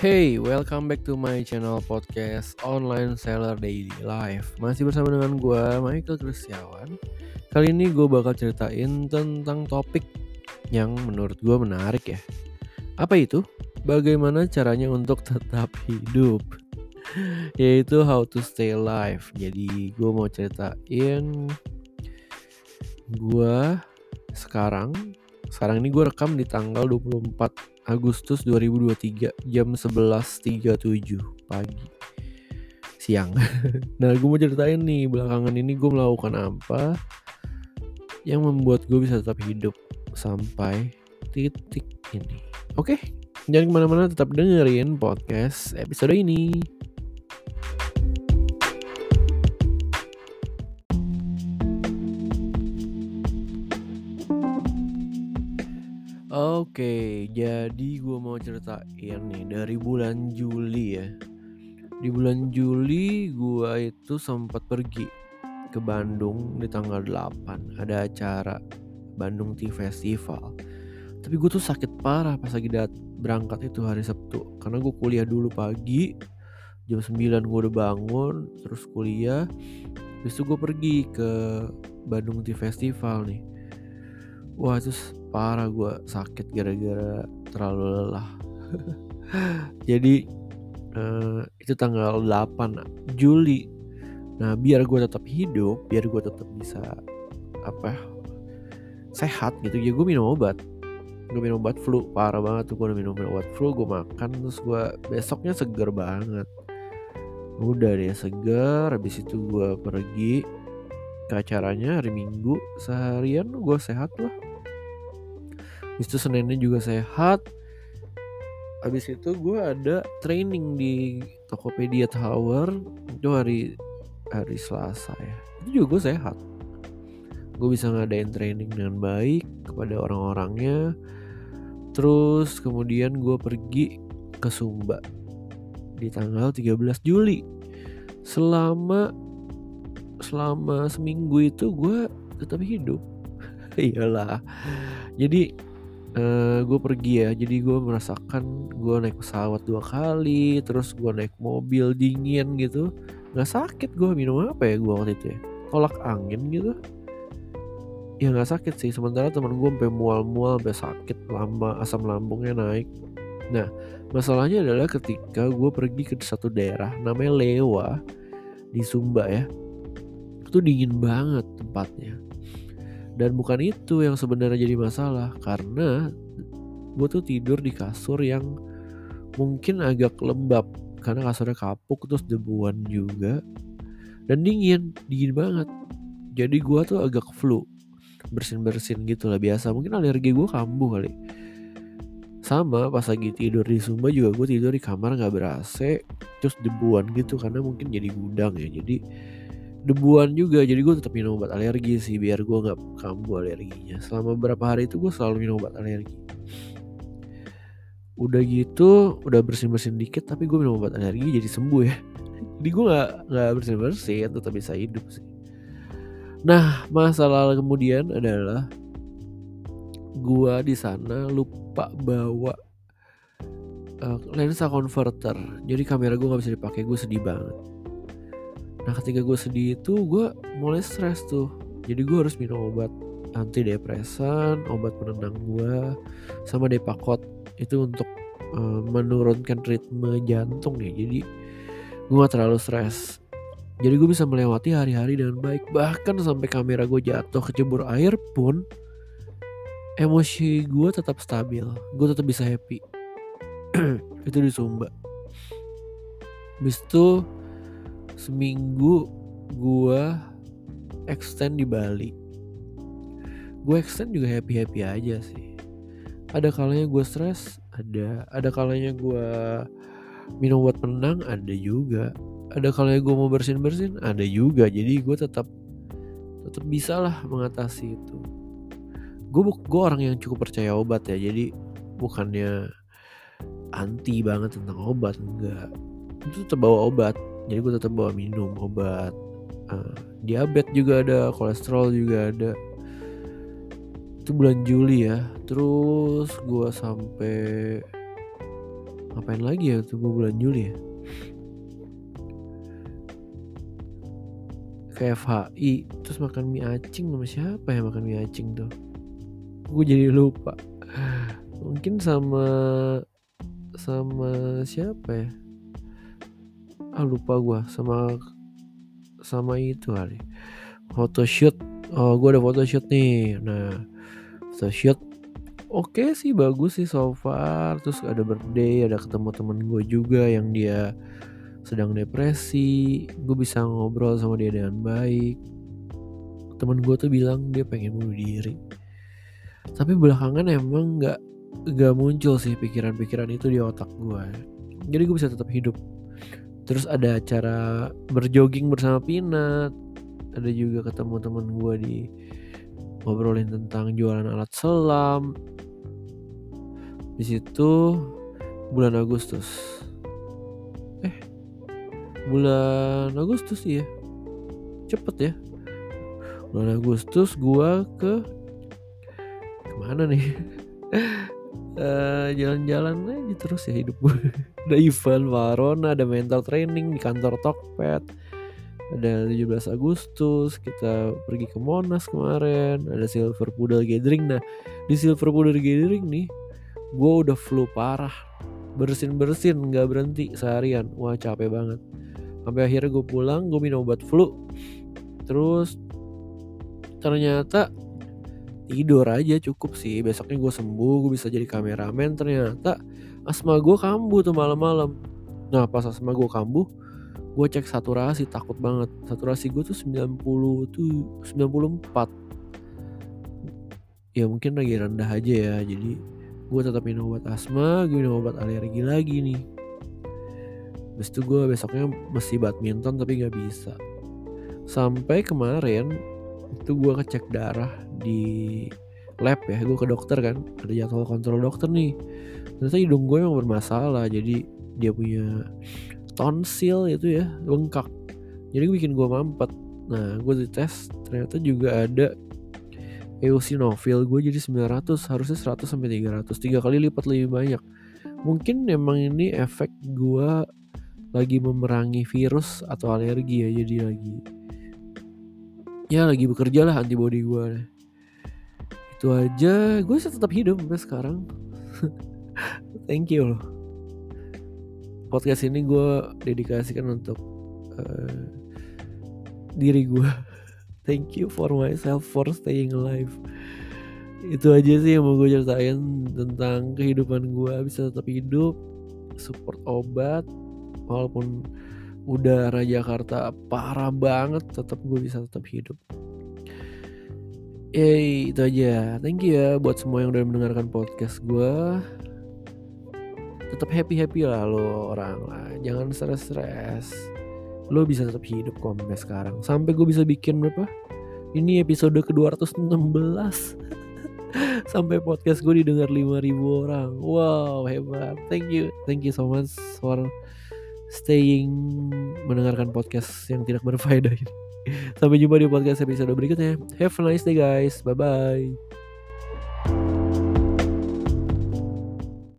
Hey, welcome back to my channel podcast Online Seller Daily Life. Masih bersama dengan gue, Michael Kristiawan. Kali ini gue bakal ceritain tentang topik yang menurut gue menarik ya. Apa itu? Bagaimana caranya untuk tetap hidup? Yaitu how to stay alive. Jadi gue mau ceritain gue sekarang sekarang ini gue rekam di tanggal 24 Agustus 2023 jam 11.37 pagi siang. nah gue mau ceritain nih belakangan ini gue melakukan apa yang membuat gue bisa tetap hidup sampai titik ini. Oke, jangan ke mana-mana tetap dengerin podcast episode ini. Oke, jadi gue mau ceritain nih dari bulan Juli ya. Di bulan Juli gue itu sempat pergi ke Bandung di tanggal 8 ada acara Bandung Tea Festival. Tapi gue tuh sakit parah pas lagi dat berangkat itu hari Sabtu karena gue kuliah dulu pagi jam 9 gue udah bangun terus kuliah itu gue pergi ke Bandung Tea Festival nih Wah terus parah gue sakit gara-gara terlalu lelah. Jadi uh, itu tanggal 8 Juli. Nah biar gue tetap hidup biar gue tetap bisa apa sehat gitu ya gue minum obat. Gue minum obat flu parah banget tuh gue minum obat flu gue makan terus gue besoknya seger banget. Udah deh seger habis itu gue pergi ke acaranya hari minggu seharian gue sehat lah itu Seninnya juga sehat. Habis itu gue ada training di Tokopedia Tower. Itu hari hari Selasa ya. Itu juga gue sehat. Gue bisa ngadain training dengan baik kepada orang-orangnya. Terus kemudian gue pergi ke Sumba Di tanggal 13 Juli. Selama selama seminggu itu gue tetap hidup. Iyalah. Jadi uh, gue pergi ya. Jadi gue merasakan gue naik pesawat dua kali terus gue naik mobil dingin gitu. Nggak sakit gue minum apa ya gue waktu itu ya? Tolak angin gitu. Ya nggak sakit sih. Sementara teman gue sampai mual-mual sampai sakit lama asam lambungnya naik. Nah masalahnya adalah ketika gue pergi ke satu daerah namanya Lewa di Sumba ya. Itu dingin banget tempatnya dan bukan itu yang sebenarnya jadi masalah karena gue tuh tidur di kasur yang mungkin agak lembab karena kasurnya kapuk terus debuan juga dan dingin dingin banget. Jadi gue tuh agak flu bersin bersin gitu lah biasa. Mungkin alergi gue kambuh kali. Sama pas lagi tidur di Sumba juga gue tidur di kamar nggak ber terus debuan gitu karena mungkin jadi gudang ya. Jadi debuan juga. Jadi gue tetap minum obat alergi sih biar gue nggak kambuh alerginya. Selama beberapa hari itu gue selalu minum obat alergi. Udah gitu udah bersin bersin dikit tapi gue minum obat alergi jadi sembuh ya. Jadi gue nggak nggak bersin bersin tetap bisa hidup sih. Nah masalah kemudian adalah gue di sana lupa bawa uh, lensa converter. Jadi kamera gue nggak bisa dipakai gue sedih banget Nah ketika gue sedih itu gue mulai stres tuh. Jadi gue harus minum obat anti depresan, obat penenang gue Sama Depakot. Itu untuk uh, menurunkan ritme jantung nih Jadi gue gak terlalu stres. Jadi gue bisa melewati hari-hari dengan baik. Bahkan sampai kamera gue jatuh kecebur air pun Emosi gue tetap stabil. Gue tetap bisa happy. Itu di Sumba. Habis itu seminggu gue extend di Bali. Gue extend juga happy happy aja sih. Ada kalanya gue stres ada. Ada kalanya gue minum buat menang ada juga. Ada kalanya gue mau bersin bersin ada juga. Jadi gue tetap tetap bisa lah mengatasi itu. Gue gue orang yang cukup percaya obat ya. Jadi bukannya anti banget tentang obat enggak. Itu tetap bawa obat jadi gue tetap bawa minum obat uh, diabetes juga ada kolesterol juga ada. Itu bulan Juli ya terus gue sampai ngapain lagi ya gue bulan Juli ya? Ke terus makan mie acing sama siapa ya makan mie acing tuh? Gue jadi lupa. Mungkin sama sama siapa ya ah lupa gue sama sama itu kali. Photoshoot. Oh gue ada photoshoot nih. Nah photoshoot. Oke okay sih bagus sih so far. Terus ada birthday ada ketemu temen gue juga yang dia sedang depresi. Gue bisa ngobrol sama dia dengan baik. Temen gue tuh bilang dia pengen bunuh diri. Tapi belakangan emang nggak nggak muncul sih pikiran-pikiran itu di otak gue jadi gue bisa tetap hidup terus ada acara berjogging bersama Pinat ada juga ketemu temen gue di ngobrolin tentang jualan alat selam. Di situ bulan Agustus. Eh bulan Agustus ya cepet ya. Bulan Agustus gua ke ke mana nih uh, jalan-jalan aja terus ya hidup gue ada event Varona ada mental training di kantor Tokped. Ada 17 Agustus kita pergi ke Monas kemarin. Ada Silver Poodle Gathering. Nah di Silver Poodle Gathering nih gue udah flu parah. Bersin bersin nggak berhenti. Seharian. Wah capek banget. Sampai akhirnya gue pulang gue minum obat flu. Terus ternyata tidur aja cukup sih. Besoknya gue sembuh gue bisa jadi kameramen. Ternyata asma gue kambuh tuh malam-malam. Nah pas asma gue kambuh gue cek saturasi takut banget. Saturasi gue tuh 90 tuh 94 ya mungkin lagi rendah aja ya. Jadi gue tetap minum obat asma gue minum obat alergi lagi nih. Habis itu gue besoknya mesti badminton tapi gak bisa. Sampai kemarin itu gue ngecek darah di lab ya, gue ke dokter kan, ada jadwal kontrol dokter nih. Ternyata hidung gue emang bermasalah, jadi dia punya tonsil itu ya, bengkak. Jadi bikin gue mampet. Nah, gue dites ternyata juga ada eosinofil gue jadi 900 harusnya 100 sampai 300 tiga kali lipat lebih banyak mungkin emang ini efek gue lagi memerangi virus atau alergi ya jadi lagi ya lagi bekerja lah antibody gue itu aja. Gue bisa tetap hidup sampai sekarang. Thank you loh. Podcast ini gue dedikasikan untuk uh, diri gue thank you for myself for staying alive. Itu aja sih yang mau gue ceritain tentang kehidupan gue bisa tetap hidup support obat walaupun udara Jakarta parah banget tetap gue bisa tetap hidup. Eh itu aja. Thank you ya buat semua yang udah mendengarkan podcast gue Tetap happy-happy lah lo orang lah. Jangan stres-stres. Lo bisa tetap hidup kok sampai sekarang. Sampai gue bisa bikin berapa Ini episode ke-216 Sampai podcast gue didengar 5000 orang. Wow hebat. Thank you. Thank you so much for staying mendengarkan podcast yang tidak berfaedah ini. Sampai jumpa di podcast episode berikutnya. Have a nice day guys. Bye bye.